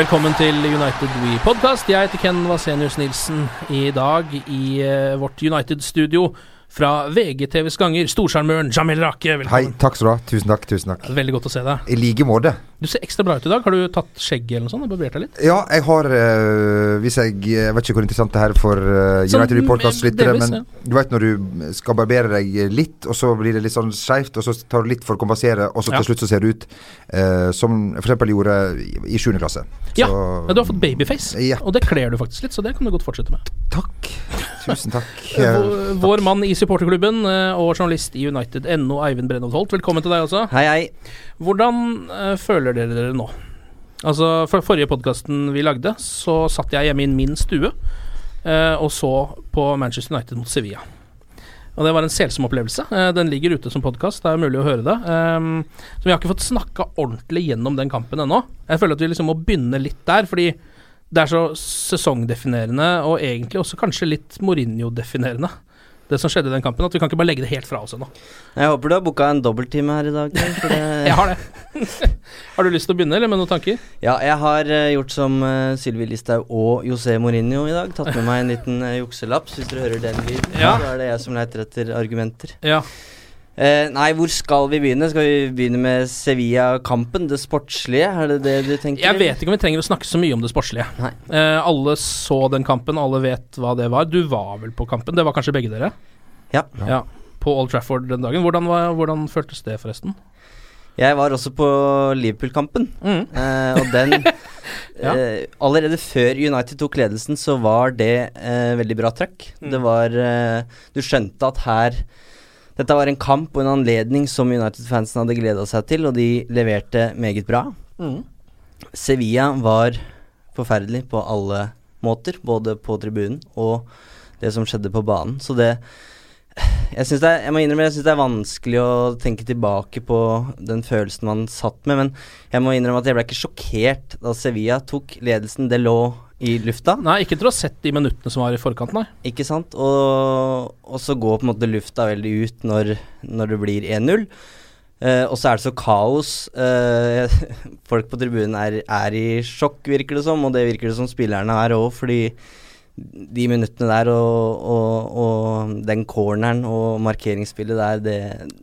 Velkommen til United We Podcast. Jeg heter Ken Vasenius Nilsen. I dag i eh, vårt United-studio fra VGTVs ganger, storsjarmøren Jamel Rake. Velkommen. Hei, takk skal du ha. Tusen takk. tusen takk Veldig godt å se deg. I like måte. Du ser ekstra bra ut i dag. Har du tatt skjegget eller noe sånt? Barbert deg litt? Ja, jeg har eh, Hvis jeg Jeg vet ikke hvor interessant det her er for uh, United Report-lyttere, men men du vet når du skal barbere deg litt, og så blir det litt sånn skeivt, og så tar du litt for å kompensere, og så Ja. til slutt så ser det ut uh, som f.eks. gjorde i- i 7. klasse. Ja, Så, ja, du har fått babyface, Ja. og det kler du faktisk litt, så det kan du godt fortsette med. Takk. Tusen takk. Vår, vår mann i supporterklubben eh, og journalist i United.no, Eivind Brennholt Holt, velkommen til deg også. Hei, hei. Hvordan eh, føler dere dere nå? Altså, For forrige podkasten vi lagde, så satt jeg hjemme i min stue eh, og så på Manchester United mot Sevilla. Og det var en selsom opplevelse. Den ligger ute som podkast, det er mulig å høre det. Um, så vi har ikke fått snakka ordentlig gjennom den kampen ennå. Jeg føler at vi liksom må begynne litt der, fordi det er så sesongdefinerende, og egentlig også kanskje litt Mourinho-definerende. Det som skjedde i den kampen, at vi kan ikke bare legge det helt fra oss ennå. Jeg håper du har booka en dobbelttime her i dag. For det, Jeg har det. har du lyst til å begynne, eller med noen tanker? Ja, jeg har uh, gjort som uh, Sylvi Listhaug og José Mourinho i dag. Tatt med meg en liten uh, jukselapp. Hvis dere hører den lyden, Ja. Da er det jeg som leter etter argumenter. Ja. Eh, nei, hvor skal vi begynne? Skal vi begynne med Sevilla-kampen? Det sportslige? Er det det du tenker? Jeg vet ikke om vi trenger å snakke så mye om det sportslige. Nei. Eh, alle så den kampen, alle vet hva det var. Du var vel på kampen? Det var kanskje begge dere? Ja. ja. På Old Trafford den dagen. Hvordan, var, hvordan føltes det, forresten? Jeg var også på Liverpool-kampen. Mm. Eh, og den Ja. eh, Allerede før United tok ledelsen, så var det eh, veldig bra trøkk. Mm. Det var eh, Du skjønte at her Dette var en kamp og en anledning som United-fansen hadde gleda seg til, og de leverte meget bra. Mm. Sevilla var forferdelig på alle måter, både på tribunen og det som skjedde på banen. Så det jeg, synes det er, jeg må innrømme jeg syns det er vanskelig å tenke tilbake på den følelsen man satt med, men jeg må innrømme at jeg ble ikke sjokkert da Sevilla tok ledelsen. Det lå i lufta, Nei, ikke til å ha sett de minuttene som var i forkant, nei. ikke sant? Og, og så går på en måte lufta veldig ut når, når det blir 1-0. Eh, og så er det så kaos. Eh, folk på tribunen er, er i sjokk, virker det som, og det virker det som spillerne er òg, fordi de minuttene der og, og, og den corneren og markeringsspillet der, det,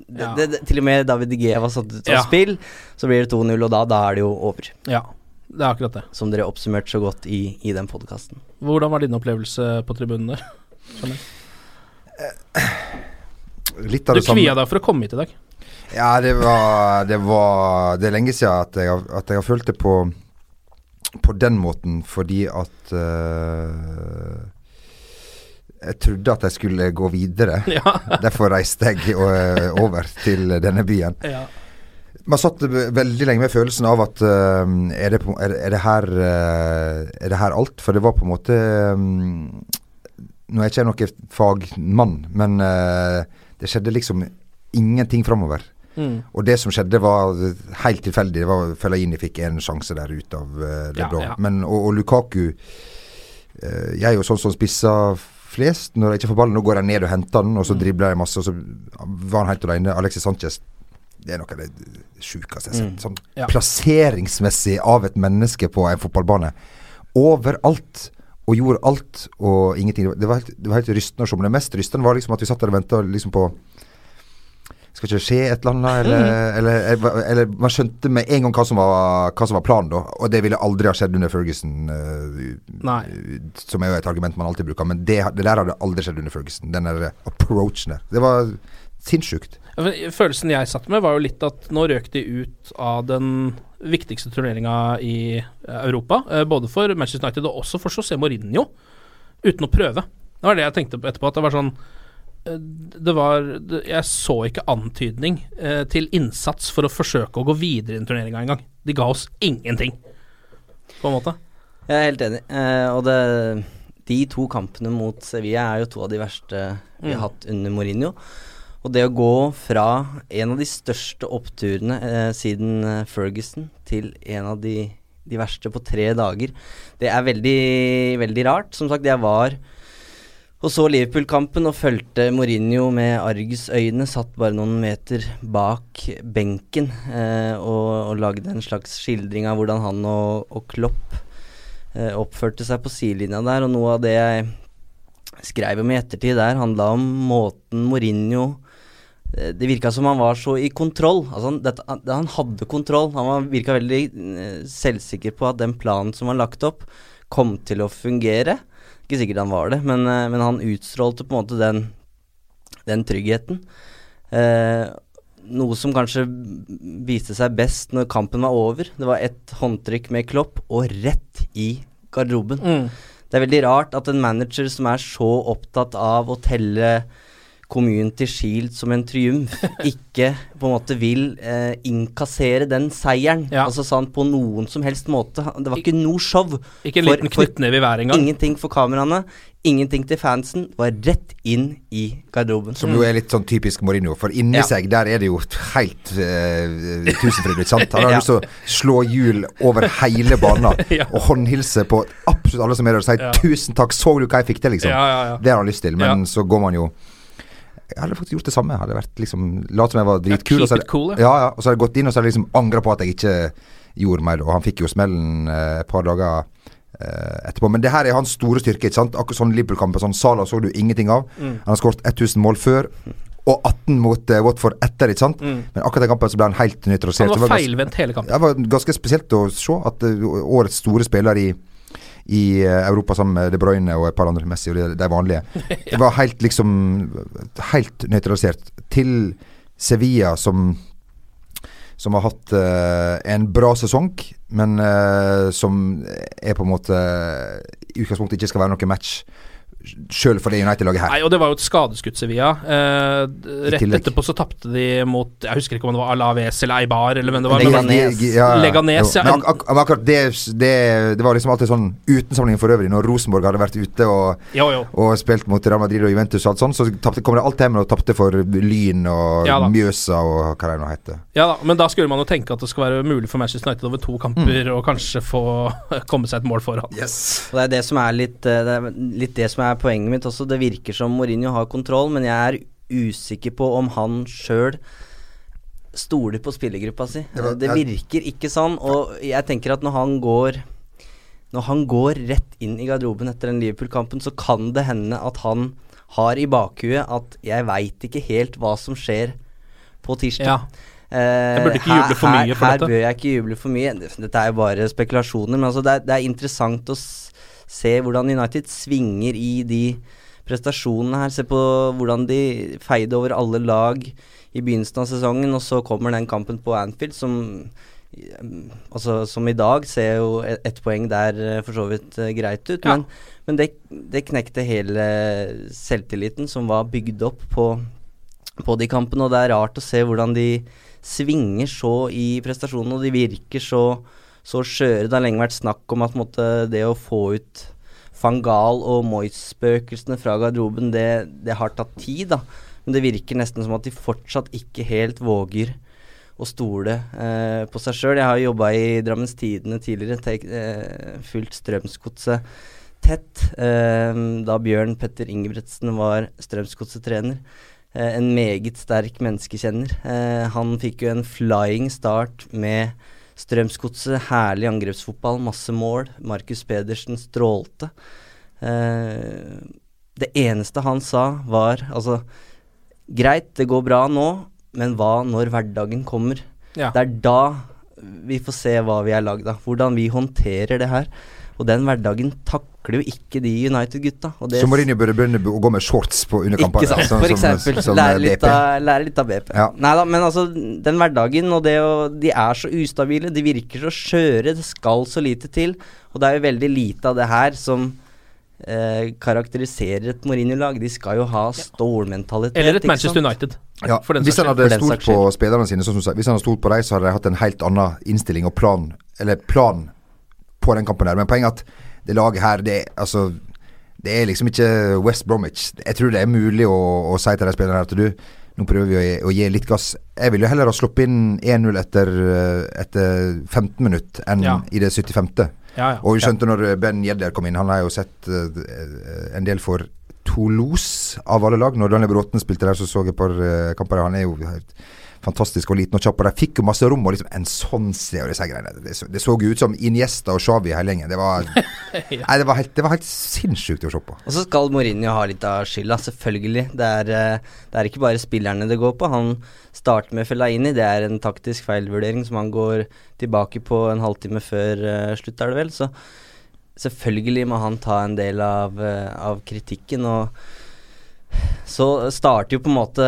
det, Ja. det, Til og med David De Gea var satt ut av Ja. spill, så blir det 2-0, og da, da er det jo over. Ja, det er akkurat det. Som dere oppsummerte så godt i, i den podkasten. Hvordan var din opplevelse på tribunen der? Skjønner. Litt av Du det samme. kvia deg for å komme hit i dag. Ja, det var Det, var, det er lenge siden at jeg, har, at jeg har følt det på På den måten, fordi at uh, Jeg trodde at jeg skulle gå videre. Ja. Derfor reiste jeg eh, over til denne byen. ja. Man satt veldig lenge med følelsen av at uh, er, det på, er, er, det her, uh, er det her alt? For det var på en måte um, Nå er jeg ikke noen fagmann, men uh, det skjedde liksom ingenting framover. Mm. Og det som skjedde, var helt tilfeldig. Det var Fellaini fikk en sjanse der ut av det Ja, blå. ja. Men, og, og Lukaku Jeg er jo sånn som spisser flest når jeg ikke får ballen. Nå går jeg ned og henter den, og Mm. så dribler jeg masse, og så var han helt alene. Alexis Sanchez det er noe av det sjukeste jeg har sett. Mm. Sånn Ja. plasseringsmessig av et menneske på en fotballbane. Overalt. Og gjorde alt og ingenting. Det var helt, det var helt rystende å se. Men det mest rystende var liksom at vi satt der og venta liksom på Skal ikke skje et eller annet? Eller, Mm. eller, eller, eller man skjønte med en gang hva som var, hva som var planen, da. Og det ville aldri ha skjedd under Ferguson. uh, som er jo et argument man alltid bruker. Men det, det der hadde aldri skjedd under Ferguson. Den der approachen der. Det var sinnssykt. Følelsen jeg satt med, var jo litt at nå røk de ut av den viktigste turneringa i eh, Europa. eh, Både for Manchester United og også for José Mourinho, uten å prøve. Det var det jeg tenkte på etterpå. At det var sånn eh, Det var Jeg så ikke antydning til innsats for å forsøke å gå videre i den turneringa engang. De ga oss ingenting, på en måte. Jeg er helt enig. Og det, de to kampene mot Sevilla er jo to av de verste vi har Mm. hatt under Mourinho. Og det å gå fra en av de største oppturene eh, siden eh, Ferguson til en av de, de verste på tre dager, det er veldig, veldig rart. Som sagt, jeg var og så Liverpool-kampen og fulgte Mourinho med argusøyne. Satt bare noen meter bak benken eh, og, og lagde en slags skildring av hvordan han og, og Klopp eh, oppførte seg på sidelinja der. Og noe av det jeg skrev om i ettertid der, handla om måten Mourinho det virka som han var så i kontroll. Altså han, dette, han, hadde kontroll. Han var- virka veldig eh, selvsikker på at den planen som var lagt opp, kom til å fungere. Ikke sikkert han var det, men, eh, men han utstrålte på en måte den, den tryggheten. Eh, noe som kanskje viste seg best når kampen var over. Det var ett håndtrykk med Klopp, og rett i garderoben. Mm. Det er veldig rart at en manager som er så opptatt av å telle Community Shield som en triumf, ikke på en måte vil eh, innkassere den seieren. Ja. Altså sånn på noen som helst måte. Det var ikke noe show. Ikke en For- liten knyttneve i været engang. Ingenting for kameraene, ingenting til fansen. Var rett inn i garderoben. Som jo er litt sånn typisk Mourinho. For inni Ja. seg der er det jo helt uh, tusenfryd, sant? Han har Ja. lyst til å slå hjul over hele banen Ja. og håndhilse på absolutt alle som er der og si Ja. 'tusen takk, så du hva jeg fikk til', liksom. Ja, ja, ja. Det har han lyst til. Men Ja. så går man jo Jeg hadde faktisk gjort det samme. Jeg hadde vært liksom Latt som jeg var dritkul. keep og så hadde- cool, ja. ja, ja. Og så hadde jeg gått inn og så hadde jeg liksom angra på at jeg ikke gjorde mer. Og han fikk jo smellen eh, et par dager eh, etterpå. Men det her er hans store styrke. ikke sant? Akkurat sånn Liverpool-kamper. Sånn Salah så du ingenting av. Mm. Han har skåret 1000 mål før. Og 18 mot eh, Watford etter, ikke sant? Mm. Men akkurat den kampen så ble han helt nøytralisert. Han var feilvendt hele kampen. det var ganske spesielt å se at uh, årets store spiller i i uh, Europa sammen med De Bruyne og et par andre Messi og de, de vanlige. Det var helt liksom Helt nøytralisert. Til Sevilla som som har hatt uh, en bra sesong, men uh, som er på en måte i utgangspunktet ikke skal være noe match sjøl for det United-laget her. Nei, og det var jo et skadeskutt Sevilla. Eh, rett etterpå så tapte de mot Jeg husker ikke om det var Alaves eller Eibar, eller hvem det var. Leganes. men- ja, ja. Leganes, ja. Men ak ak akkurat det, det, det var liksom alltid sånn uten sammenligning for øvrig. Når Rosenborg hadde vært ute og, Jo, jo. og spilt mot Real Madrid og Juventus og alt sånt, så tappte, kom det alltid hjem og tapte for Lyn og Ja. Mjøsa og hva det nå heter. Ja da, men da skulle man jo tenke at det skal være mulig for Manchester United over to kamper Mm. og kanskje få komme seg et mål foran. Og det er det som er litt eh, Det er litt det som er poenget mitt også. Det virker som Mourinho har kontroll, men jeg er usikker på om han sjøl stoler på spillergruppa si. Det var- Det, jeg- virker ikke sånn, og jeg tenker at når han går Når han går rett inn i garderoben etter den Liverpool-kampen, så kan det hende at han har i bakhuet at 'jeg veit ikke helt hva som skjer på tirsdag'. Ja. Eh, Jeg burde ikke juble for mye for her, dette. Her bør jeg ikke juble for mye. Dette er jo bare spekulasjoner, men altså det, er, det er interessant å s se hvordan United svinger i de prestasjonene her. Se på hvordan de feide over alle lag i begynnelsen av sesongen, og så kommer den kampen på Anfield som mm, Altså, som i dag ser jo et, ett poeng der eh, for så vidt eh, greit ut, Ja. men, men det, det knekte hele selvtilliten som var bygd opp på på de kampene, og det er rart å se hvordan de svinger så i prestasjonene, og de virker så, så skjøre. Det har lenge vært snakk om at måtte, det å få ut Fangal og Moyes-spøkelsene fra garderoben, det, det har tatt tid, da. Men det virker nesten som at de fortsatt ikke helt våger å stole eh, på seg sjøl. Jeg har jobba i Drammens Tidende tidligere, tek, eh, fulgt Strømsgodset tett. Eh, da Bjørn Petter Ingebretsen var Strømsgodset-trener. Eh, en meget sterk menneskekjenner. Eh, han fikk jo en flying start med Strømsgodset. Herlig angrepsfotball, masse mål. Markus Pedersen strålte. Eh, det eneste han sa, var altså Greit, det går bra nå, men hva når hverdagen kommer? Ja. Det er da vi får se hva vi er lagd av. Hvordan vi håndterer det her. Og den hverdagen takler jo ikke de United-gutta. Så Mourinho burde begynne å gå med shorts på underkampene. ikke sant, sånn for som- eksempel. som, lære, eh, litt av, lære litt av BP. Ja. Nei da, men altså, den hverdagen og det å De er så ustabile, de virker så skjøre, det skal så lite til. Og det er jo veldig lite av det her som eh, karakteriserer et Mourinho-lag. De skal jo ha stålmentalitet. Eller et Manchester? United. Ja, den hvis han hadde stolt på spillerne sine, sånn som hvis han hadde stolt på dem, så hadde de hatt en helt annen innstilling og plan, eller plan på den kampen der. Men poenget er at det laget her, det, altså, det er liksom ikke West Bromwich. Jeg tror det er mulig å, å si til de spillerne at du nå prøver vi å, å gi litt gass. Jeg ville heller ha sluppet inn 1-0 etter, eh, etter 15 minutter enn Ja. i det 75. Ja, ja. Og vi skjønte når Ben Gjedder kom inn, han har jo sett uh, en del for Toulouse av alle lag. Når Daniel Bråten spilte der, så så jeg et par uh, kamper. Han er jo helt fantastisk og liten og kjapp. Og de fikk jo masse rom og liksom en sånn sted og disse greiene. Det så, det så jo ut som Iniesta og Xavi hele gjengen. Det var, nei, det var helt, det var helt sinnssykt å se på. Og så skal Mourinho ha litt av skylda, selvfølgelig. Det er, eh, det er ikke bare spillerne det går på. Han starter med Fellaini, det er en taktisk feilvurdering som han går tilbake på en halvtime før uh, slutt, er det vel. Så selvfølgelig må han ta en del av, eh, av kritikken. Og så starter jo på en måte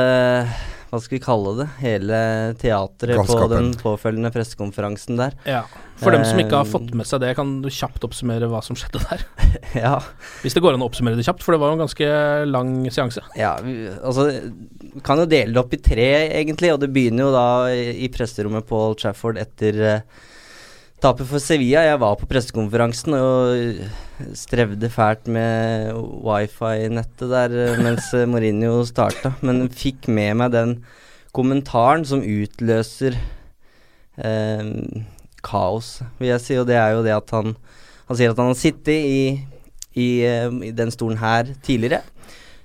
hva skal vi kalle det? Hele teatret på den påfølgende pressekonferansen der. Ja. For dem som ikke har Eh, fått med seg det, kan du kjapt oppsummere hva som skjedde der? Ja, Hvis det går an å oppsummere det kjapt, for det var jo en ganske lang seanse. Ja, vi, altså vi kan jo dele det opp i tre, egentlig. Og det begynner jo da i, i presserommet på Old Trafford etter uh, tapet for Sevilla. Jeg var på pressekonferansen og strevde fælt med wifi-nettet der eh, mens eh, Mourinho starta, men fikk med meg den kommentaren som utløser eh, kaos, vil jeg si. Og det er jo det at han Han sier at han har sittet i, i, eh, i den stolen her tidligere.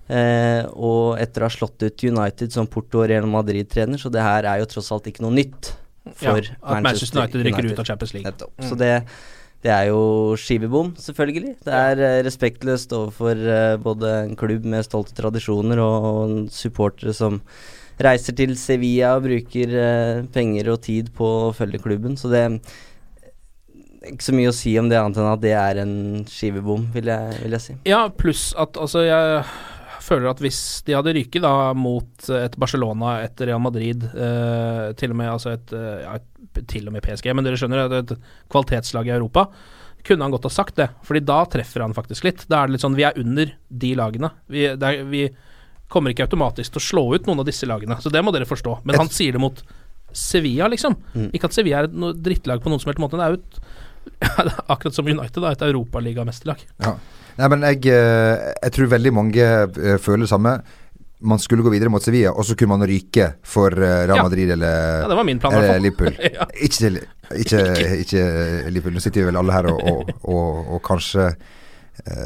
Eh, og etter å ha slått ut United som Porto og Real Madrid-trener, så det her er jo tross alt ikke noe nytt for ja, at Manchester United rykker ut av Champions League. Nettopp. Mm. Så det, det er jo skivebom, selvfølgelig. Det er eh, respektløst overfor uh, både en klubb med stolte tradisjoner og, og supportere som reiser til Sevilla og bruker uh, penger og tid på å følge klubben. Så det ikke så mye å si om det annet enn at det er en skivebom, vil jeg, vil jeg si. Ja, pluss at altså jeg føler at hvis de hadde ryket da mot et Barcelona, et Real Madrid, eh, til og med altså et, eh, ja, et til og med PSG, men dere skjønner, et, et kvalitetslag i Europa, kunne han godt ha sagt det, fordi da treffer han faktisk litt. Da er det litt sånn, vi er under de lagene. Vi, det er, vi kommer ikke automatisk til å slå ut noen av disse lagene, så det må dere forstå. Men han sier det mot Sevilla, liksom. Ikke at Sevilla er et drittlag på noen som helst måte, det er jo Akkurat som United, da, et europaligamesterlag. Ja. Nei, men jeg, eh, jeg tror veldig mange eh, føler det samme. Man skulle gå videre mot Sevilla, og så kunne man ryke for Real Madrid Ja. Eller, Ja, det var min plan, eller. Liverpool. Ja. Ikke, ikke, ikke Liverpool. Nå sitter vi vel alle her og, og, og, og kanskje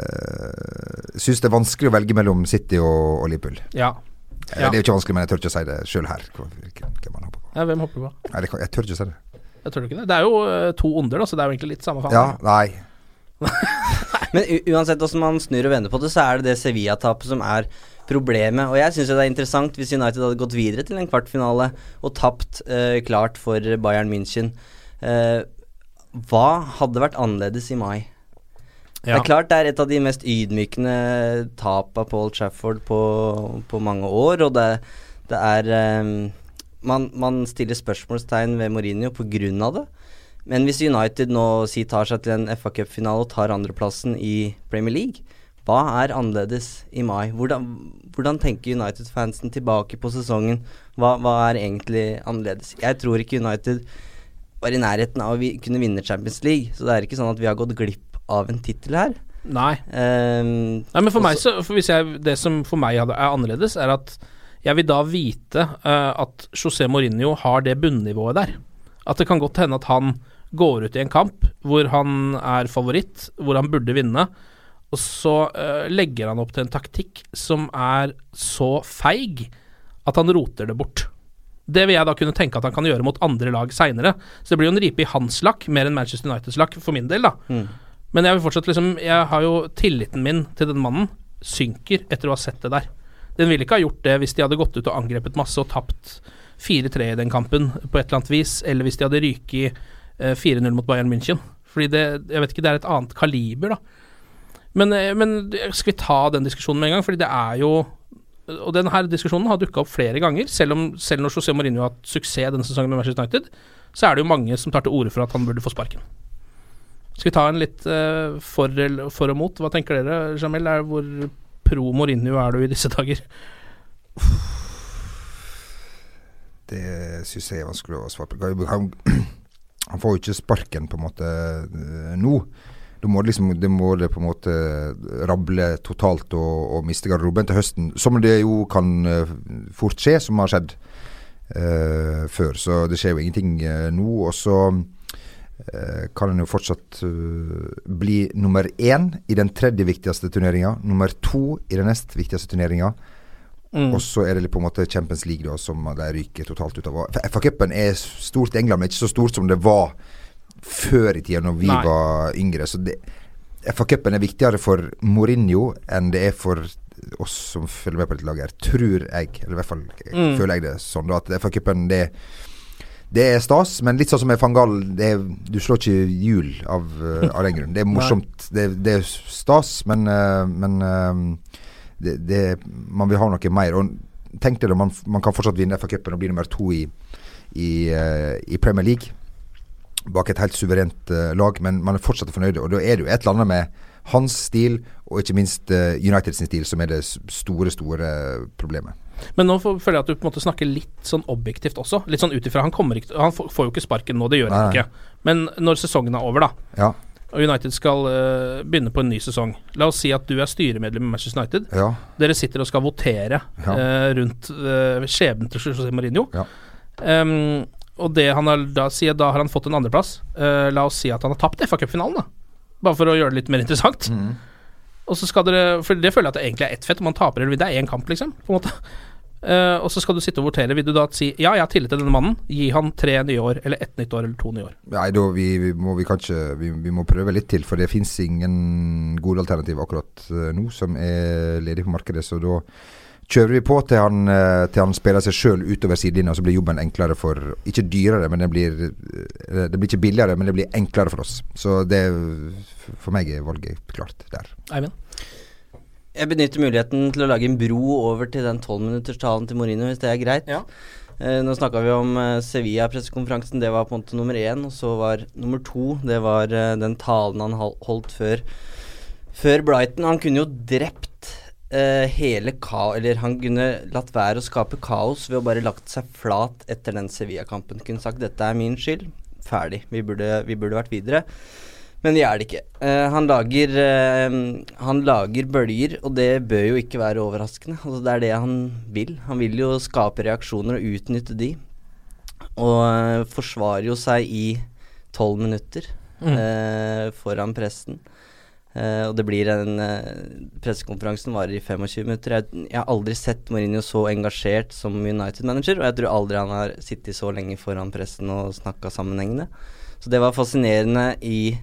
uh, syns det er vanskelig å velge mellom City og, og Liverpool. Ja. Eh, Ja. Det er jo ikke vanskelig, men jeg tør ikke å si det sjøl her. Hvem håper på. ja, hvem hopper på? Nei, det jeg tør ikke å si det. Jeg tør ikke det. Det er jo eh, to onder, da, så det er jo egentlig litt samme faen. Ja, nei. Men uansett hvordan man snur og vender på det, så er det det Sevilla-tapet som er problemet. Og jeg syns det er interessant hvis United hadde gått videre til en kvartfinale og tapt eh, klart for Bayern München. Eh, hva hadde vært annerledes i mai? Det er klart det er et av de mest ydmykende tapa på Old Trafford på, på mange år, og det, det er eh, man, man stiller spørsmålstegn ved Mourinho av det. Men hvis United nå si tar seg til en FA Cup-finale og tar andreplassen i Premier League, hva er annerledes i mai? Hvordan, hvordan tenker United-fansen tilbake på sesongen? Hva, hva er egentlig annerledes? Jeg tror ikke United var i nærheten av å vi, kunne vinne Champions League, så det er ikke sånn at vi har gått glipp av en tittel her. Nei. Um, Nei, men for meg så for hvis jeg, Det som for meg er annerledes, er at Jeg vil da vite uh, at José Mourinho har det bunnivået der. At det kan godt hende at han går ut i en kamp hvor han er favoritt, hvor han burde vinne, og så uh, legger han opp til en taktikk som er så feig at han roter det bort. Det vil jeg da kunne tenke at han kan gjøre mot andre lag seinere. Så det blir jo en ripe i hans lakk, mer enn Manchester Uniteds lakk, for min del, da. Men jeg vil fortsatt liksom Jeg har jo tilliten min til den mannen synker etter å ha sett det der. Den ville ikke ha gjort det hvis de hadde gått ut og angrepet masse og tapt 4-3 i den kampen på et eller annet vis, eller hvis de hadde ryket 4-0 mot Bayern München. Fordi det Jeg vet ikke, det er et annet kaliber, da. Men, eh, men skal vi ta den diskusjonen med en gang? Fordi det er jo Og denne diskusjonen har dukka opp flere ganger. Selv, om, selv når José Mourinho har hatt suksess denne sesongen med Manchester United, så er det jo mange som tar til orde for at han burde få sparken. Skal vi ta en litt uh, for, for og mot? Hva tenker dere, Jamel? Er, hvor pro Mourinho er du i disse dager? Det syns jeg er vanskelig å svare på. Han får jo ikke sparken på en måte eh, nå. Da må det liksom de må det på en måte rable totalt og, og miste garderoben til høsten. Som det jo kan eh, fort skje, som har skjedd uh, før. Så det skjer jo ingenting uh, nå. Og så uh, kan en jo fortsatt eh, bli nummer én i den tredje viktigste turneringa. Nummer to i den nest viktigste turneringa. Mm. Og så er det på en måte Champions League da som de ryker totalt ut av. FA-cupen er stort i England, men ikke så stort som det var før i tida når vi Nei. var yngre. Så FA-cupen er viktigere for Mourinho enn det er for oss som følger med på dette laget, tror jeg. Eller i hvert fall Mm. føler jeg det sånn. da At FA-cupen det, det er stas, men litt sånn som med van Gaal, det du slår ikke hjul av, eh, av den grunn. Det er morsomt. Det, det er stas, men, eh, men eh, det, det, man vil ha noe mer. Og tenk deg man, man kan fortsatt vinne FA-cupen og bli nummer to i, i, eh, i Premier League. Bak et helt suverent eh, lag, men man er fortsatt fornøyd. Og da er det jo et eller annet med hans stil, og ikke minst uh, United sin stil, som er det store, store problemet. Men nå føler jeg at du på en måte snakker litt sånn objektivt også. Litt sånn ut ifra Han kommer ikke Han får får jo ikke sparken nå, det gjør han ikke. Men når sesongen er over, da, Ja. Og United skal uh, begynne på en ny sesong La oss si at du er styremedlem i Manchester United. Ja. Dere sitter og skal votere Ja. uh, rundt uh, skjebnen til José Mourinho. Ja. Um, og det han har da sier, da har han fått en andreplass. La oss si at han har tapt FA-cupfinalen, da. Bare for å gjøre det litt mer interessant. Mm. Og så skal dere For det føler jeg at det egentlig er ett fett, om man taper eller vinner. Det er én kamp, liksom. På en måte. Eh, og så skal du sitte og votere. Vil du da si ja, jeg har tillit til denne mannen, gi han tre nye år, eller ett nytt år, eller to nye år? Nei, da vi, vi må vi kanskje vi, vi må prøve litt til, for det fins ingen gode alternativ akkurat eh, nå som er ledig på markedet. Så da kjører vi på til han, eh, til han spiller seg sjøl utover sidelinja, så blir jobben enklere for Ikke dyrere, men det blir Det blir ikke billigere, men det blir enklere for oss. Så det For meg er valget klart der. Eivind? Jeg benytter muligheten til å lage en bro over til den tolvminutterstalen til Mourinho, hvis det er greit. Ja. Eh, nå snakka vi om eh, Sevilla-pressekonferansen, det var på en måte nummer én. Og så var nummer to Det var eh, den talen han holdt før, før Brighton. Han kunne jo drept eh, hele ka... Eller han kunne latt være å skape kaos ved å bare lagt seg flat etter den Sevilla-kampen. Kunne sagt 'dette er min skyld'. Ferdig. Vi burde, vi burde vært videre. Men vi er det ikke. Uh, han, lager, uh, han lager bølger, og det bør jo ikke være overraskende. Altså, det er det han vil. Han vil jo skape reaksjoner og utnytte de. Og uh, forsvarer jo seg i tolv minutter Mm. foran pressen. Og det blir en Pressekonferansen varer i 25 minutter. Jeg, jeg har aldri sett Mourinho så engasjert som United-manager, og jeg tror aldri han har sittet så lenge foran pressen og snakka sammenhengende. Så det var fascinerende i,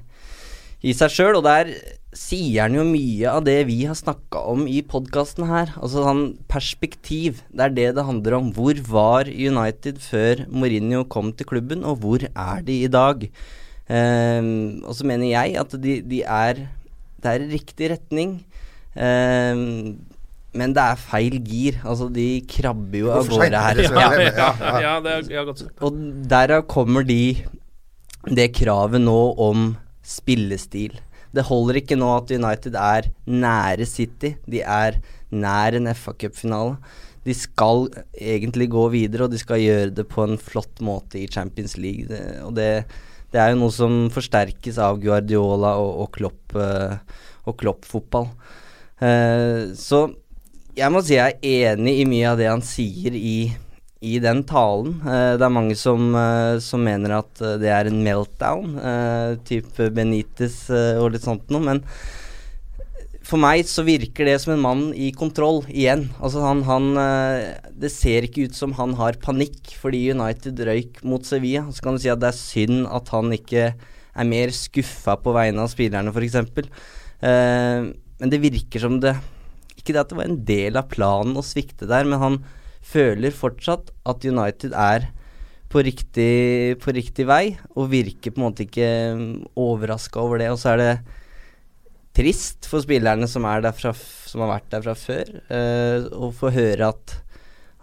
i seg sjøl, og der sier han jo mye av det vi har snakka om i podkasten her. Altså sånn perspektiv. Det er det det handler om. Hvor var United før Mourinho kom til klubben, og hvor er de i dag? Um, og så mener jeg at de, de er Det er i riktig retning. Um, men det er feil gir. Altså, de krabber jo av gårde her. Det er så Ja, ja, Ja, ja. det er, godt sagt. Og derav kommer de det kravet nå om spillestil. Det holder ikke nå at United er nære City. De er nær en FA Cup-finale. De skal egentlig gå videre, og de skal gjøre det på en flott måte i Champions League. Det, og det, det er jo noe som forsterkes av Guardiola og, og Klopp, eh, og Klopp-fotball. Uh, så Jeg må si jeg er enig i mye av det han sier i, i den talen. Eh, det er mange som, eh, som mener at eh, det er en meltdown, type Benitez og litt sånt noe, men for meg så virker det som en mann i kontroll igjen. Altså han, han Det ser ikke ut som han har panikk fordi United røyk mot Sevilla. Så kan du si at det er synd at han ikke er mer skuffa på vegne av spillerne, f.eks. Uh, men det virker som det Ikke det at det var en del av planen å svikte der, men han føler fortsatt at United er på riktig, på riktig vei, og virker på en måte ikke overraska over det. Og så er det trist for spillerne som, fra, som har vært der fra før, uh, å få høre at,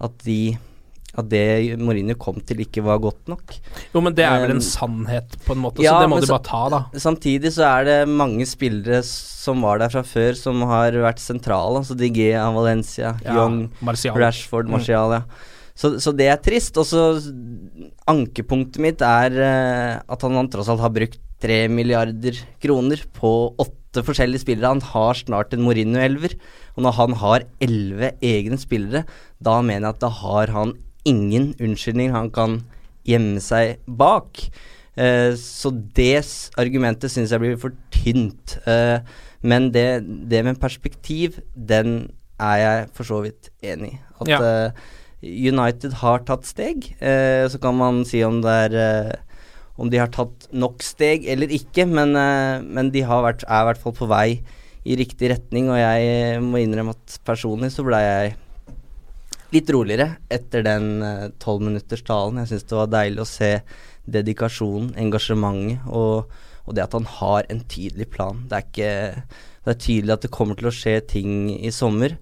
at de at det Mourinho kom til, ikke var godt nok. Jo, men det er vel en sannhet, på en måte, ja, så det må du bare ta, da. Samtidig så er det mange spillere som var der fra før, som har vært sentrale. Altså Digea, Valencia, Ja, Young, Martial. Rashford, Mm. Martial, ja. Så, så det er trist. Og så Ankepunktet mitt er eh, at han, han tross alt har brukt tre milliarder kroner på åtte forskjellige spillere. Han har snart en Mourinho-elver. Og når han har elleve egne spillere, da mener jeg at da har han ingen unnskyldning han kan gjemme seg bak. Eh, så det argumentet syns jeg blir for tynt. Eh, men det, det med perspektiv, den er jeg for så vidt enig i. At Ja. eh, United har tatt steg. Eh, så kan man si om det er eh, om de har tatt nok steg eller ikke, men, eh, men de har vært, er i hvert fall på vei i riktig retning. Og jeg må innrømme at personlig så ble jeg litt roligere etter den tolvminutterstalen. jeg syns det var deilig å se dedikasjonen, engasjementet og, og det at han har en tydelig plan. Det er ikke Det er tydelig at det kommer til å skje ting i sommer.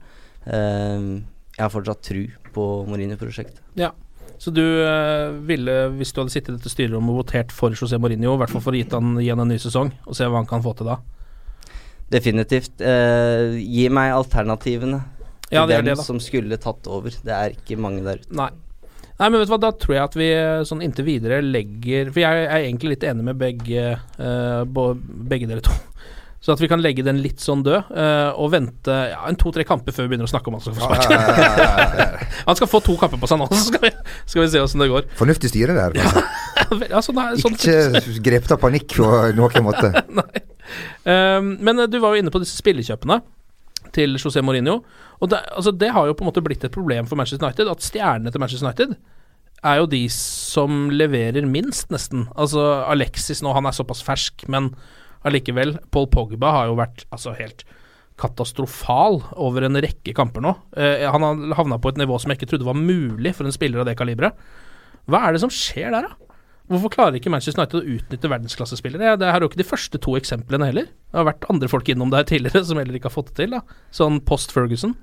Uh, jeg har fortsatt tru på Mourinho-prosjektet. Ja. Så du uh, ville, hvis du hadde sittet i dette styrerommet og votert for José Mourinho, i hvert fall for å gi han igjen en ny sesong, og se hva han kan få til da? Definitivt. Uh, gi meg alternativene Ja, det er det, som skulle tatt over. Det er ikke mange der ute. Nei. Nei, men vet du hva, da tror jeg at vi eh, sånn inntil videre legger For jeg er egentlig litt enig med begge, uh, begge dere to. Så at vi kan legge den litt sånn død, uh, og vente ja, en to-tre kamper før vi begynner å snakke om han skal få sparken. han skal få to kamper på seg nå, så skal vi, skal vi se åssen det går. Fornuftig styre der. her Ja, sånn, sånn, Ikke grepet av panikk på noen måte. Um, men du var jo inne på disse spillekjøpene til José Mourinho. Og det, altså, det har jo på en måte blitt et problem for Manchester United, at stjernene til Manchester United er jo de som leverer minst, nesten. Altså Alexis nå, han er såpass fersk, men allikevel. Paul Pogba har jo vært altså helt katastrofal over en rekke kamper nå. Eh, han har havna på et nivå som jeg ikke trodde var mulig for en spiller av det kaliberet. Hva er det som skjer der, da? Hvorfor klarer ikke Manchester United å utnytte verdensklassespillere? Det er jo ikke de første to eksemplene heller. Det har vært andre folk innom der tidligere som heller ikke har fått det til. da Sånn post Ferguson.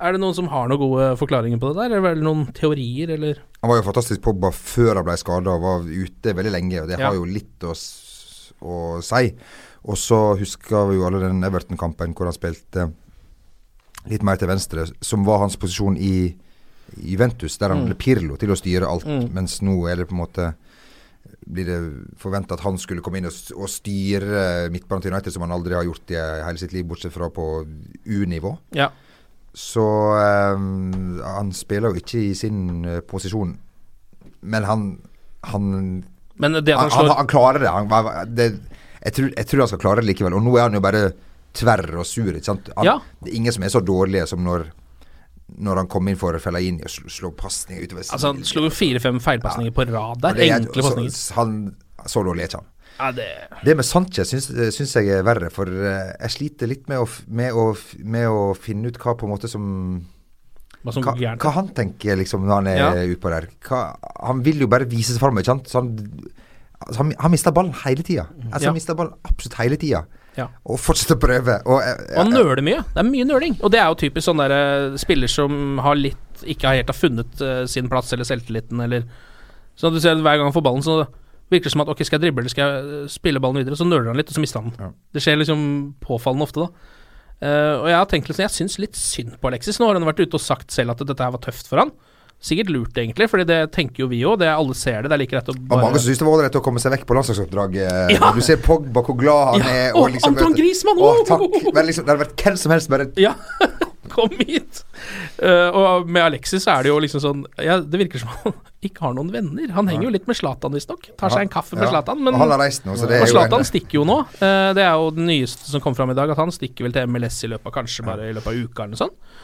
Er det noen som har noen gode forklaringer på det der? Eller noen teorier, eller Han var jo fantastisk på bare før han ble skada og var ute veldig lenge. og Det Ja. har jo litt å, å si. Og så husker vi jo alle den Everton-kampen hvor han spilte litt mer til venstre, som var hans posisjon i i Juventus, der han Mm. ble Pirlo til å styre alt. Mm. Mens nå er det på en måte blir det forventa at han skulle komme inn og, og styre midtbanen til United, som han aldri har gjort i eh, hele sitt liv, bortsett fra på U-nivå. Ja. Så um, han spiller jo ikke i sin uh, posisjon, men han han, Men det han han, han, han klarer det. Det jeg, tror, jeg tror han skal klare det likevel. Og nå er han jo bare tverr og sur. Ja. Det er ingen som er så dårlige som når når han kom inn for Fellaini og slo, slå pasninger utover Altså, han slo jo fire-fem feilpasninger på rad der. Er- Enkle pasninger. Så, han, så dårlig er ikke han. Ja, det Det med Sanchez syns, syns jeg er verre, for eh, jeg sliter litt med å, med, å, med å finne ut hva på en måte som som hva, hva han tenker liksom når han er Ja. utpå der. Hva, han vil jo bare vise seg fram, ikke sant. Så han, altså, han, han mister ballen hele tida. Altså, Ja. Han mister ballen absolutt hele tida. Ja. Og fortsette å prøve. Og, jeg- Og han nøler mye. Det er mye nøling. Og det er jo typisk sånn der eh, spiller som har litt ikke har helt har funnet eh, sin plass eller selvtilliten eller Så du ser hver gang han får ballen, så virker det som at ok, skal jeg drible eller skal jeg eh, spille ballen videre? Så nøler han litt, og så mister han den. Ja. Det skjer liksom påfallende ofte, da. Uh, og jeg har tenkt sånn, jeg syns litt synd på Alexis. Nå har han vært ute og sagt selv at dette her var tøft for han. Sikkert lurt, egentlig, Fordi det tenker jo vi òg. Alle ser det. Det er like rett å og mange syns det var ålreit å komme seg vekk på landslagsoppdrag. Ja. Du ser Pogba, hvor glad han Ja, er. og Og liksom, Anton Griezmann, Å, takk. Men liksom, det hadde vært hvem som helst bare Ja. kom hit! Uh, og med Alexis er det jo liksom sånn ja, Det virker som han ikke har noen venner. Han henger jo litt med Zlatan, visstnok. Tar seg en kaffe med. Zlatan. Men Zlatan stikker jo nå. Uh, det er jo den nyeste som kom fram i dag, at han stikker vel til MLS i løpet av kanskje bare i løpet av uka eller noe sånt.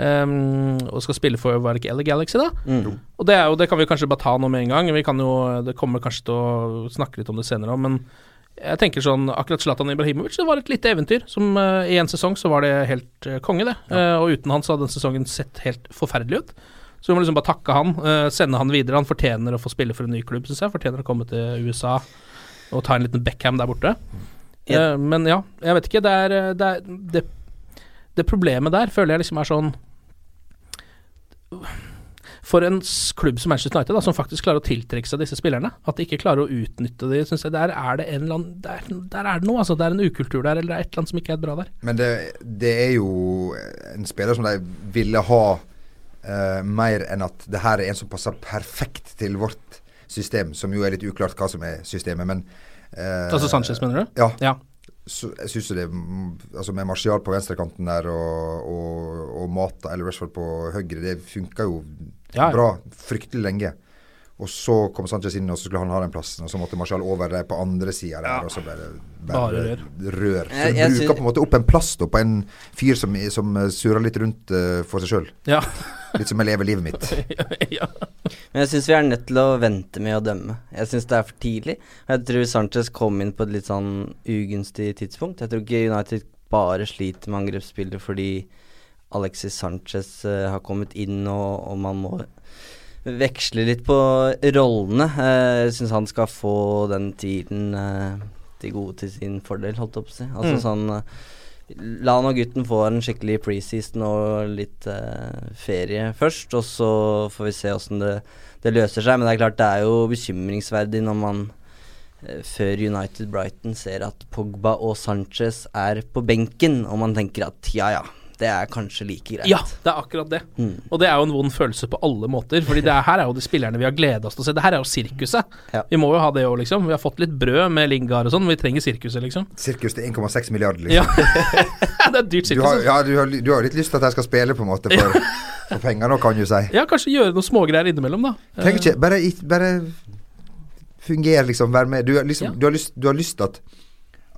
Um, og skal spille for var det ikke LA Galaxy, da? Mm. Og det, er jo, det kan vi kanskje bare ta nå med en gang. Vi kan jo, Det kommer kanskje til å snakke litt om det senere òg, men jeg tenker sånn akkurat Zlatan Ibrahimovic det var et lite eventyr. Som uh, I en sesong så var det helt uh, konge, det. Eh, og uten han så hadde den sesongen sett helt forferdelig ut. Så vi må liksom bare takke han, sende han videre. Han fortjener å få spille for en ny klubb, syns jeg. Fortjener å komme til USA og ta en liten Beckham der borte. Eh, men ja, jeg vet ikke. Det er, det, er det, det problemet der føler jeg liksom er sånn For en klubb som Manchester United, da, som faktisk klarer å tiltrekke seg disse spillerne, at de ikke klarer å utnytte de, synes jeg der er det en eller annen Der, der er det noe, altså. Det er en ukultur der, eller det er et eller annet som ikke er bra der. Men det, det er jo en spiller som de ville ha uh, mer enn at det her er en som passer perfekt til vårt system, som jo er litt uklart hva som er systemet, men uh, Altså Sanchez, mener du? Ja. Ja. Så jeg syns det mm, Altså Med Martial på venstrekanten der og, og, og Mata eller Rashford på høyre, det funka jo Ja, ja. bra fryktelig lenge. Og så kom Sanchez inn, og så skulle han ha den plassen. Og så måtte Marcial over på andre sida der, og så ble det Bare bare, rør. Så du bruker på en måte opp en plass da på en fyr som, som eh, surrer litt rundt uh, for seg sjøl. Ja. Litt som jeg lever livet mitt. ja. Men jeg syns vi er nødt til å vente med å dømme. Jeg syns det er for tidlig. Jeg tror Sanchez kom inn på et litt sånn ugunstig tidspunkt. Jeg tror ikke United bare sliter med angrepsspillet fordi Alexis Sanchez uh, har kommet inn, og, og man må veksle litt på rollene. Eh, jeg syns han skal få den tiden eh, til gode til sin fordel, holdt jeg på å si. Altså Mm. sånn eh, La nå gutten få en skikkelig preseason og litt eh, ferie først, og så får vi se åssen det, det løser seg. Men det er klart det er jo bekymringsverdig når man eh, før United Brighton ser at Pogba og Sanchez er på benken, og man tenker at ja ja, det er kanskje like greit. Ja, det er akkurat det. Mm. Og det er jo en vond følelse på alle måter. Fordi det er, her er jo de spillerne vi har gleda oss til å se. Det her er jo sirkuset. Ja. Vi må jo ha det òg, liksom. Vi har fått litt brød med Lingard og sånn. Vi trenger sirkuset, liksom. Sirkus til 1,6 milliarder, liksom. Ja. det er dyrt Du sirkus. har, altså. ja, du, har, du har litt lyst til at jeg skal spille, på en måte, for, for penger nå, kan du si. Ja, kanskje gjøre noen smågreier innimellom, da. Trenger ikke Bare, i- bare fungere, liksom. Være med. Du, har liksom, Ja. du har lyst Du har lyst til at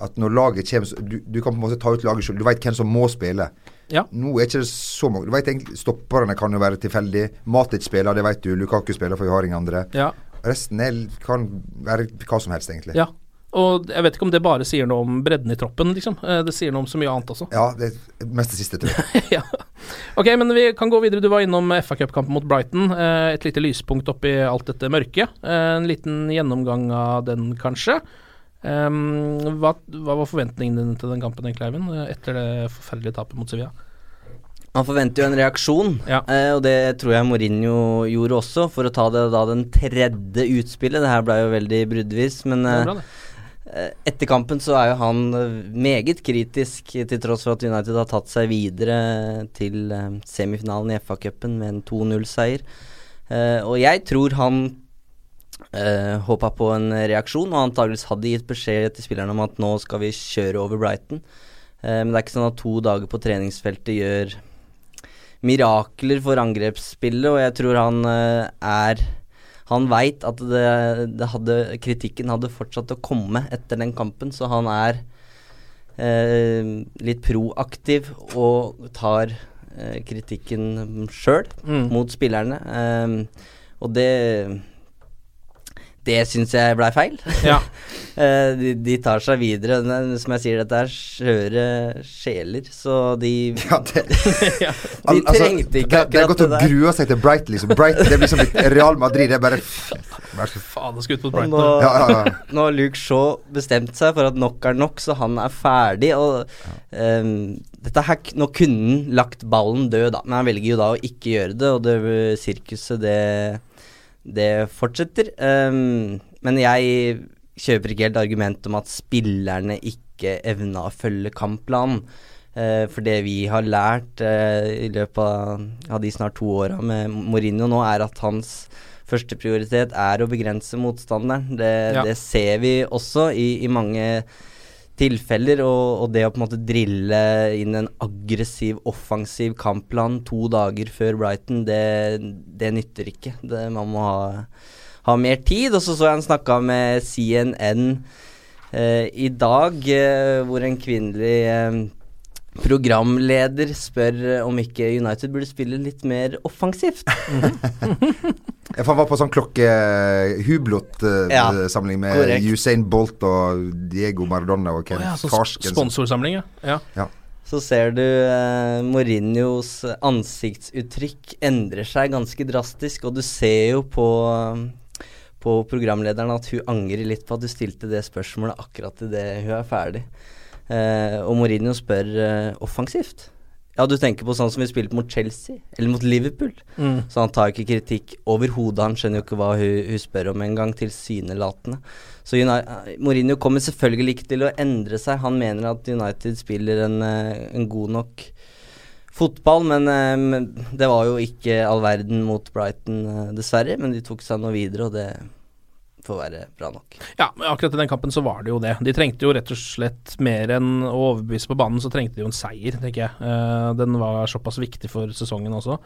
at når laget kommer så- du, du kan på en måte ta ut laget selv. Du veit hvem som må spille. Ja. Nå er ikke det så mange Du vet egentlig Stopperne kan jo være tilfeldig. Matic spiller, det vet du. Lukaku spiller, for vi har ingen andre. Ja. Resten er, kan være hva som helst, egentlig. ja. Og jeg vet ikke om det bare sier noe om bredden i troppen, liksom. Eh, Det sier noe om så mye annet også. Ja, det er mest det siste, tror jeg. ja. Ok, men vi kan gå videre. Du var innom FA Cup-kampen mot Brighton. Eh, et lite lyspunkt oppi alt dette mørket. Eh, en liten gjennomgang av den, kanskje. Ehm, hva, hva var forventningene dine til den kampen, egentlig, Eivind? Etter det forferdelige tapet mot Sevilla? Man forventer jo en reaksjon, Ja. eh, og det tror jeg Mourinho gjorde også, for å ta det da den tredje utspillet. Det her ble jo veldig bruddvis, men eh, bra. Eh, Etter kampen så er jo han eh, meget kritisk, til tross for at United har tatt seg videre til eh, semifinalen i FA-cupen med en 2-0-seier. Eh, og jeg tror han uh, håpa på en reaksjon, og antakeligvis hadde gitt beskjed til spillerne om at nå skal vi kjøre over Brighton. Uh, men det er ikke sånn at to dager på treningsfeltet gjør mirakler for angrepsspillet, og jeg tror han uh, er han veit at det, det hadde, kritikken hadde fortsatt å komme etter den kampen, så han er eh, litt proaktiv og tar eh, kritikken sjøl Mm. mot spillerne. Eh, og det det syns jeg blei feil. Ja. Eh, de, de tar seg videre. Men som jeg sier, dette er skjøre sjeler, så de Ja, det. De Al- altså, trengte ikke det, det er godt å grue seg til Brighton, liksom. Brighton, det blir som litt Real Madrid. Det er bare Faen, jeg skal ut mot Brighton. nå, Ja, ja, ja. nå har Luke Shaw bestemt seg for at nok er nok, så han er ferdig. Og um, dette her, Nå kunne han lagt ballen død, da, men han velger jo da å ikke gjøre det, og det sirkuset, det, det fortsetter. Um, men jeg kjøper ikke helt argumentet om at spillerne ikke evna å følge kampplanen. Uh, for det vi har lært uh, i løpet av, de snart to åra med Mourinho nå, er at hans første prioritet er å begrense motstanderen. Det, Ja. det ser vi også i, i mange tilfeller. Og, og det å på en måte drille inn en aggressiv, offensiv kampplan to dager før Brighton, det, det nytter ikke. Det, man må ha, ha mer tid. Og så så jeg han snakka med CNN eh, i dag, eh, hvor en kvinnelig eh, programleder spør om ikke United burde spille litt mer offensivt. Jeg var på sånn klokke Hublot-samling med korrekt. Usain Bolt og Diego Maradona og Ken oh, ja, Farsken. sponsorsamling, ja. ja. Så ser du eh, Mourinhos ansiktsuttrykk endrer seg ganske drastisk, og du ser jo på, eh, på programlederen at hun angrer litt på at du stilte det spørsmålet akkurat idet hun er ferdig. Eh, og Mourinho spør eh, offensivt. Ja, du tenker på sånn som vi spilte mot Chelsea, eller mot Liverpool. Mm. Så han tar ikke kritikk overhodet. Han skjønner jo ikke hva hun, hun spør om engang, tilsynelatende. Så United, Mourinho kommer selvfølgelig ikke til å endre seg. Han mener at United spiller en, eh, en god nok fotball, men eh, men det var jo ikke all verden mot Brighton, eh, dessverre. Men de tok seg nå videre, og det får være bra nok. Ja, men akkurat i den kampen så var det jo det. De trengte jo rett og slett mer enn å overbevise på banen, så trengte de jo en seier, tenker jeg. Eh, den var såpass viktig for sesongen også.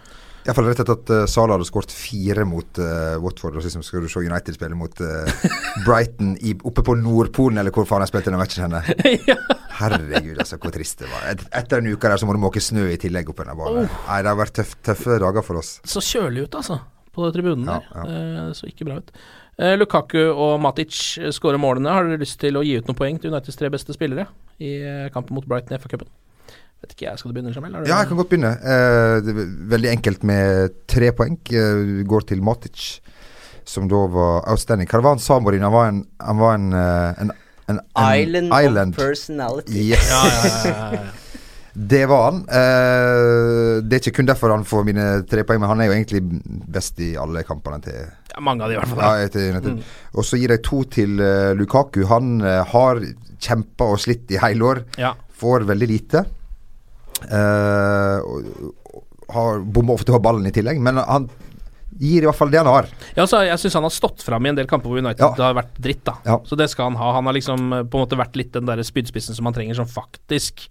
Iallfall rett etter at uh, Salah hadde skåret fire mot uh, Watford. Og så liksom skal du se United spille mot uh, Brighton i, oppe på Nordpolen, eller hvor faen jeg spilte den matchen henne. Herregud, altså, hvor trist det var. Et, etter en uke der så må du måke snø i tillegg opp denne banen. Nei, det har vært tøff, tøffe dager for oss. Så kjølig ut, altså, på tribunen Ja, der. Eh, så ikke bra ut. Eh, Lukaku og Matic skårer målene. Har dere lyst til å gi ut noen poeng til Uniteds tre beste spillere i eh, kampen mot Brighton i FA-cupen? Vet ikke jeg, skal du begynne, Jamel? Du- Ja, jeg kan godt begynne. Eh, veldig enkelt med tre poeng. Eh, går til Matic, som da var outstanding. Hva var han var en, han var en, eh, en, en, en Island, island. of personality. Yes. Ja, ja, ja, ja, ja. Det var han. Eh, det er ikke kun derfor han får mine tre poeng, men han er jo egentlig best i alle kampene til ja, mange av de i hvert fall. ja, etter, etter. Mm. Og så gir jeg to til uh, Lukaku. Han uh, har kjempa og slitt i hele år. Ja. Får veldig lite. Uh, har bommer ofte på ballen i tillegg, men han gir i hvert fall det han har. Ja, så jeg syns han har stått fram i en del kamper hvor United Ja. har vært dritt, da. Ja. Så det skal han ha. Han har liksom på en måte vært litt den der spydspissen som han trenger, som faktisk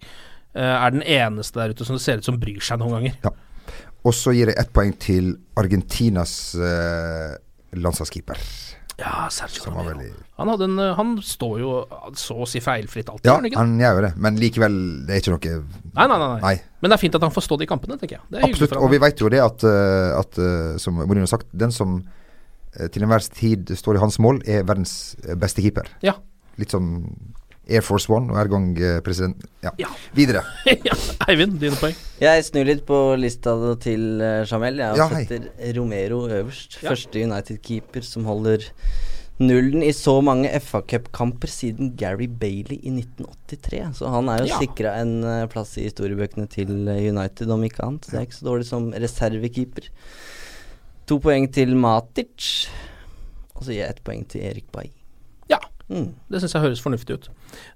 er den eneste der ute som det ser ut som bryr seg noen ganger. Og så gir jeg ett poeng til Argentinas uh, landslagskeeper. Ja, Sergio Romero. veldig Han, en, eh, han står jo så å si feilfritt alltid, Ja, han gjør jo det, men likevel, det er ikke noe Nei, nei, nei, nei. Men det er fint at han får stå de kampene, tenker jeg. Det Absolutt. Og vi vet jo det at, eh, at eh, som Mourinho har sagt, den som eh, til enhver tid står i hans mål, er verdens eh, beste keeper. Ja. Litt som Air Force One hver gang eh, president Ja. Ja. Videre. ja. Eivind, dine poeng? Jeg snur litt på lista til uh, Jamel. Jeg Ja, hei. setter Romero øverst. Ja. Første United-keeper som holder nullen i så mange FA Cup-kamper siden Gary Bailey i 1983. Så han er jo Ja. sikra en eh, plass i historiebøkene til eh, United, om ikke annet. Det er ikke så dårlig som reservekeeper. To poeng til Matic. Og så gir jeg ett poeng til Erik Bay. Ja. Mm. Det syns jeg høres fornuftig ut.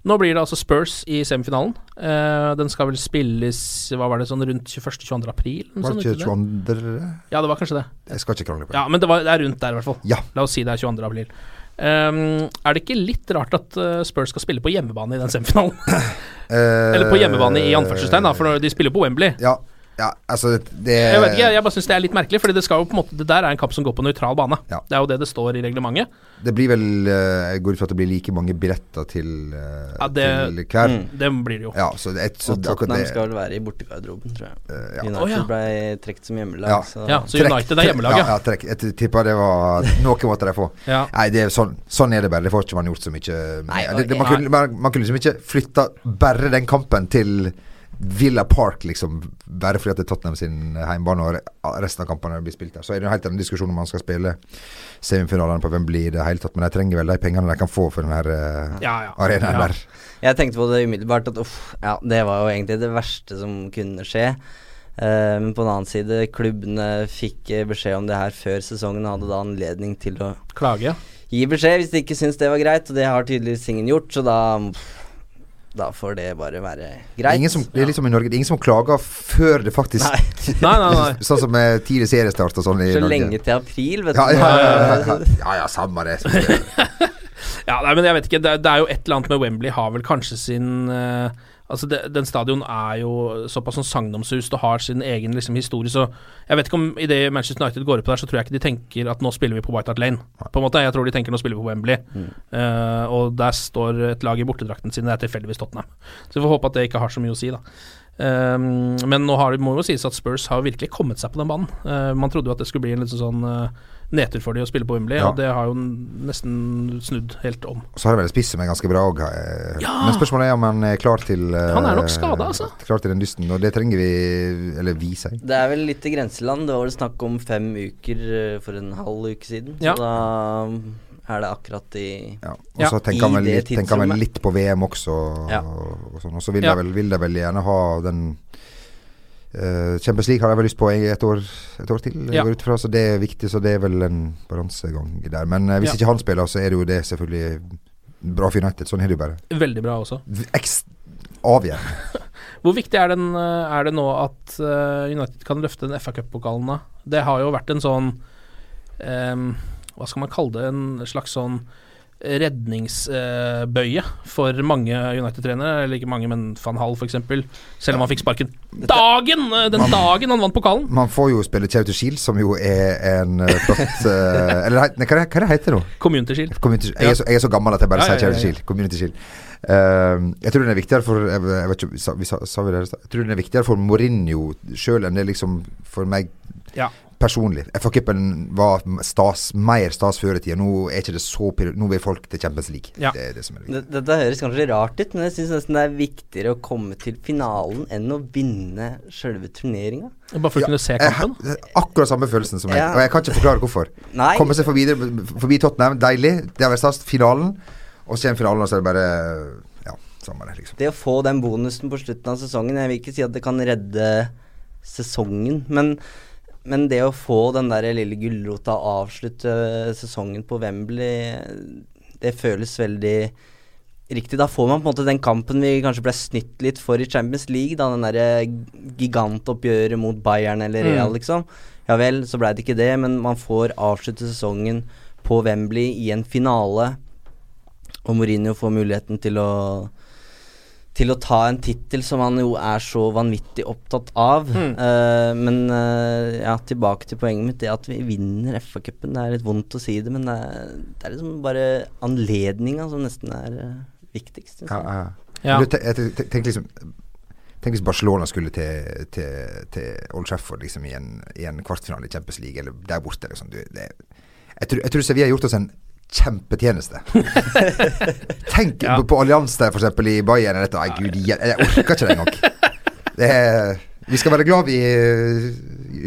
Nå blir det altså Spurs i semifinalen. Uh, den skal vel spilles Hva var det, sånn rundt 21.-22. april? Var det ikke der? 22. Ja, det var kanskje det. Jeg skal ikke krangle på det. Ja, Men det, var, det er rundt der, i hvert fall. Ja. La oss si det er 22. april. Um, er det ikke litt rart at eh, Spurs skal spille på hjemmebane i den semifinalen? Eh, Eller på hjemmebane i anførselstegn, da, for de spiller på Wembley. Ja, ja altså det Jeg vet ikke, jeg, jeg bare syns det er litt merkelig, Fordi det skal jo på en måte Det der er en kamp som går på nøytral bane. Ja. Det er jo det det står i reglementet. Det blir vel eh, Jeg går ut fra at det blir like mange billetter til, eh, Ja, det- til hver. Mm. Det blir det jo. Ja, så det, så Og det, Tottenham det skal vel være i bortegarderoben, tror jeg. Uh, ja. United oh, ja. ble trukket som hjemmelag. Ja. Så Ja, så United er hjemmelaget. Ja, ja, trekk. Jeg tippa det var Noe måtte de få. Ja. Nei, det er sånn, sånn er det bare. Det får ikke man gjort så mye Nei, det, det, man, kunne, man, man kunne liksom ikke flytta bare den kampen til Villa Park, liksom. Bare fordi at det er Tottenham sin heimbane og resten av kampene blir spilt der. Så er det en helt annen diskusjon om man skal spille semifinalene på Wembley i det hele tatt. Men de trenger vel de pengene de kan få for den her uh, Ja, ja. arenaen Ja. der. Jeg tenkte på det umiddelbart at uff, ja, det var jo egentlig det verste som kunne skje. Uh, men på den annen side, klubbene fikk eh, beskjed om det her før sesongen og hadde da anledning til å Klage. gi beskjed hvis de ikke syntes det var greit, og det har tydeligvis ingen gjort, så da da får det bare være greit. ingen som, det er liksom i Norge Det er ingen som klager før det faktisk Nei, Nei, nei, nei. Sånn som med tidlig seriestart og sånn i så Norge. lenge til april, vet Ja, du. ja, ja, ja, ja, ja, samme det. Ja, nei, men jeg vet ikke. Det, er- det er jo et eller annet med Wembley har vel kanskje sin eh, Altså, det, den stadion er jo såpass sånn sagnomsust og har sin egen liksom, historie, så jeg vet ikke om i det Manchester United går opp der, så tror jeg ikke de tenker at nå spiller vi på White Hart Lane. På en måte, Jeg tror de tenker nå spiller vi på Wembley, Eh, og der står et lag i bortedrakten sin, det er tilfeldigvis Tottenham. Så vi får håpe at det ikke har så mye å si, da. Um, men nå har må jo sies at Spurs har virkelig kommet seg på den banen. Uh, man trodde jo at det skulle bli en litt sånn uh, nedtur for de å spille på Wembley, Ja. og det har jo nesten snudd helt om. Så har de vel spisset med ganske bra òg. Men spørsmålet er om han er klar til eh, Han er nok skadet, altså. Klar til den dysten, og det trenger vi Eller vi, sier. Det er vel litt i grenseland. Det var vel snakk om fem uker eh, for en halv uke siden. Ja. Så da er det akkurat i Ja. Og så tenker, han vel litt, tenker han vel litt på VM også. Ja. Og, sånn. og så vil Ja. de vel, vil de vel gjerne ha den eh, Champions League har jeg vel lyst på et år, et år til, Ja. fra, så det er viktig. Så det er vel en balansegang der. Men eh, hvis Ja. ikke han spiller, så er det jo det selvfølgelig bra for United. Sånn er det jo bare. Veldig bra også. V- avgjørende. Hvor viktig er, den, eh, er det nå at eh, United kan løfte den FA Cup-pokalen, da? Det har jo vært en sånn um, Hva skal man kalle det? En slags sånn redningsbøye for mange United-trenere. Eller ikke mange, men van Hall f.eks. Selv om han fikk sparken dagen! den Den dagen han vant pokalen! Man får jo spille Charity Shield, som jo er en eh, flott eh, Eller nei, hva, er det- hva er det nå? Community Shield. Community, jeg, er så, jeg er så gammel at jeg bare Ja, sier ja. Shield. Community Shield. Uh, jeg tror den er viktigere for Jeg, jeg vet ikke, sa, vi sa, sa vi det? Jeg tror den er viktigere for Mourinho sjøl enn det liksom for meg Ja. Personlig. FA-cupen var stas, mer stas før i tida. Nå er ikke det så pir- Nå vil folk til Champions League. Ja. Det er det som er viktig. Det- Dette høres kanskje rart ut, men jeg syns nesten det er viktigere å komme til finalen enn å vinne sjølve turneringa. Bare for å kunne se kampen. er akkurat samme følelsen som meg. Ja. Og jeg kan ikke forklare hvorfor. Nei. Komme seg forbi, forbi Tottenham, deilig. Det har vært stas. Finalen. Og så kommer finalen, og så er det bare Ja, samme det, liksom. Det å få den bonusen på slutten av sesongen Jeg vil ikke si at det kan redde sesongen, men, men det å få den der lille gulrota og avslutte sesongen på Wembley, det føles veldig riktig. Da får man på en måte den kampen vi kanskje ble snytt litt for i Champions League, da den derre gigantoppgjøret mot Bayern eller Real, Mm. liksom. Ja vel, så blei det ikke det, men man får avslutte sesongen på Wembley i en finale, og Mourinho får muligheten til å til å ta en tittel som han jo er så vanvittig opptatt av. Mm. Uh, men uh, ja, tilbake til poenget mitt. Det at vi vinner FA-cupen, det er litt vondt å si det, men det er, det er liksom bare anledninga som nesten er uh, viktigst. Ja, ja. Ja. Du, te- jeg te- te- Tenk liksom Tenk hvis Barcelona skulle til, til, til Old Trafford liksom, i, en, i en kvartfinale i Champions League, eller der borte. Liksom. Du, det, jeg, tror, jeg tror Sevilla har gjort oss en kjempetjeneste. Tenk Ja. på, for eksempel, i Bayern. dette. Nei, gud, jeg, jeg orker ikke det engang. Det er, vi skal være glad vi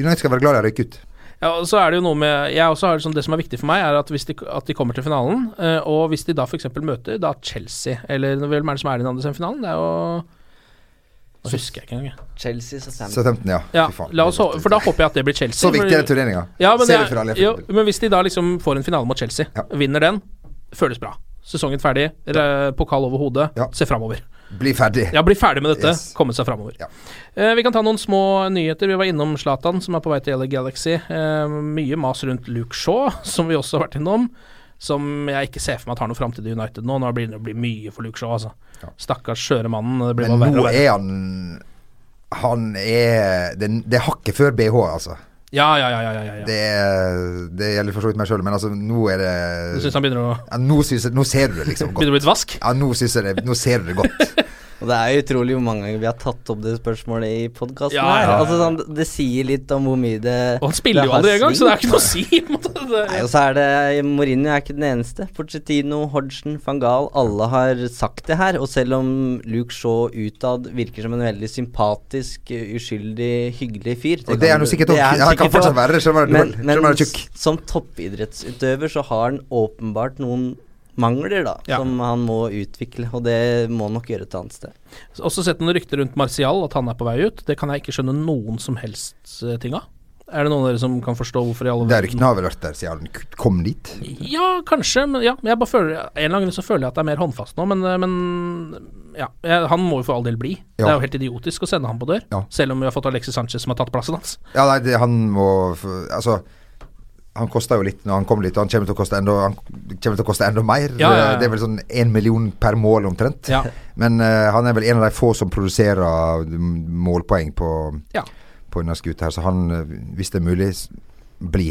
United skal være glad de røyket ut. Ja, og så er det jo noe med Jeg også har sånn, Det som er viktig for meg, er at hvis de, at de kommer til finalen, eh, og hvis de da f.eks. møter da Chelsea, eller hvem er det som er i den andre semifinalen? Det er jo Nå husker jeg ikke engang. Chelsea Southampton. Ja. Ja, Fy faen. la oss, for da håper jeg at det blir Chelsea. Så viktig er turneringa. Ja, men, jo, men hvis de da liksom får en finale mot Chelsea, Ja. vinner den, føles bra. Sesongen ferdig, ja. pokal over hodet, Ja. se framover. Bli ferdig. Ja, bli ferdig med dette, Yes. komme seg framover. Ja. Eh, vi kan ta noen små nyheter. Vi var innom Zlatan, som er på vei til LA Galaxy. Eh, mye mas rundt Luke Shaw, som vi også har vært innom. Som jeg ikke ser for meg at har noe framtid i United nå. Nå blir det blir mye for Luke Shaw, altså. Ja. Stakkars skjøre mannen. Det blir Men bare verre nå og verre. er han Han er Det, det er hakket før BH, altså. Ja, ja, ja. ja, ja, ja. Det, det gjelder for så vidt meg sjøl, men altså, nå er det Du syns han begynner å, ja, nå, synes jeg, nå ser du det liksom godt. begynner å bli et vask? Ja, nå synes jeg det Nå ser du det godt. Og det er utrolig hvor mange ganger vi har tatt opp det spørsmålet i podkasten Ja, ja, ja, Altså, sånn, det sier litt om hvor mye det Og han spiller det jo aldri engang, så det er ikke noe å si. Det- Nei, og så er det Mourinho er ikke den eneste. Pochettino, Hodgson, van Gaal, alle har sagt det her. Og selv om Luke Shaw utad virker som en veldig sympatisk, uskyldig, hyggelig fyr Og det er han jo sikkert òg. han kan fortsatt også. være det, selv om han er er men som toppidrettsutøver så har han åpenbart noen mangler, da, Ja. som han må utvikle. Og det må han nok gjøre et annet sted. Også sett noen rykter rundt Martial, at han er på vei ut. Det kan jeg ikke skjønne noen som helst eh, ting av. Er det noen av dere som kan forstå hvorfor i alle Det ryktene har vel vært der siden han kom dit. Ja, kanskje, men ja, jeg bare føler En eller annen grunn så føler jeg at det er mer håndfast nå, men, eh, men ja, jeg, han må jo for all del bli. Det er jo helt idiotisk å sende han på dør, Ja. selv om vi har fått Alexis Sanchez som har tatt plassen hans. Ja, nei, det, han må Altså han koster jo litt når han kommer litt, og han kommer til å koste enda, han til å koste enda mer. Ja, ja, ja. Det er vel sånn én million per mål omtrent. Ja. Men uh, han er vel en av de få som produserer målpoeng på, Ja. på denne skutt her, så han, eh, hvis det er mulig, bli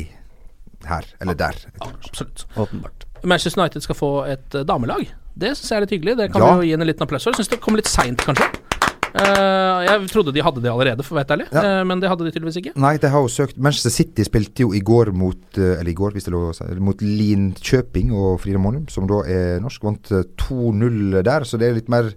her, eller der. Absolutt. Åpenbart. Manchester United skal få et eh, damelag. Det syns jeg er litt hyggelig. Det kan Ja. vi jo gi en liten applaus for. Syns det kommer litt seint, kanskje. Eh, jeg trodde de hadde det allerede, for å være ærlig, Ja. uh, men det hadde de tydeligvis ikke. Nei, de har jo søkt Manchester City spilte jo i går mot eh, Eller i går, hvis det lov å si Mot Linkjøping og Frida Monum, som da er norsk. Vant eh, 2-0 der, så det er litt mer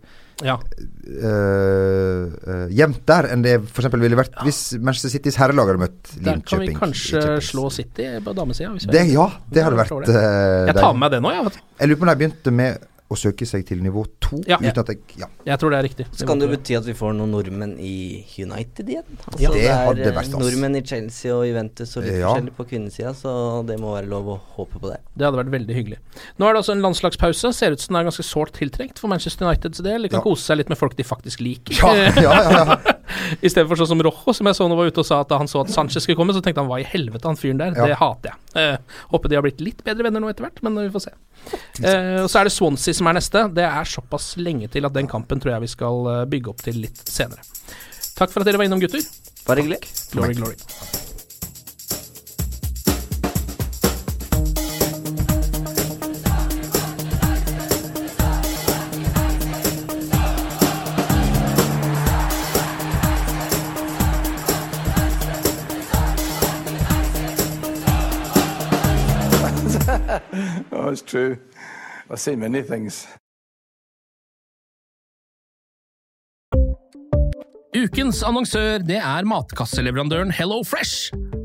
Ja. Uh, uh, jevnt der enn det f.eks. ville vært hvis Manchester Citys herrelag hadde møtt Der kan vi kanskje slå City på damesida. ja, det hadde vært det. Uh, Jeg tar med meg det nå, jeg. vet. Jeg lurer på om de begynte med å søke seg til nivå to. Ja. Uten at jeg Ja. Jeg tror det er riktig. Så kan det bety at vi får noen nordmenn i United igjen. Altså, Ja, det det hadde er vært eh, stas. nordmenn i Chelsea og Juventus og litt Ja. forskjellig på kvinnesida, så det må være lov å håpe på det. Det hadde vært veldig hyggelig. Nå er det altså en landslagspause. Ser ut som den er ganske sårt tiltrengt for Manchester Uniteds del. De kan Ja. kose seg litt med folk de faktisk liker. Ja, ja, ja, ja. I stedet for sånn som Rojo, som jeg så nå var ute og sa at da han så at Sanchez skulle komme, så tenkte han hva i helvete, han fyren der. Ja. Det hater jeg. Eh, håper de har blitt litt bedre venner nå etter hvert, men vi får se. Eh, og så er det Swansea som er neste. Det er såpass lenge til at den kampen tror jeg vi skal eh, bygge opp til litt senere. Takk for at dere var innom, gutter. Bare hyggelig. Glory, glory. It's true. I've seen many things. Ukens annonsør det er matkasseleverandøren Hello Fresh.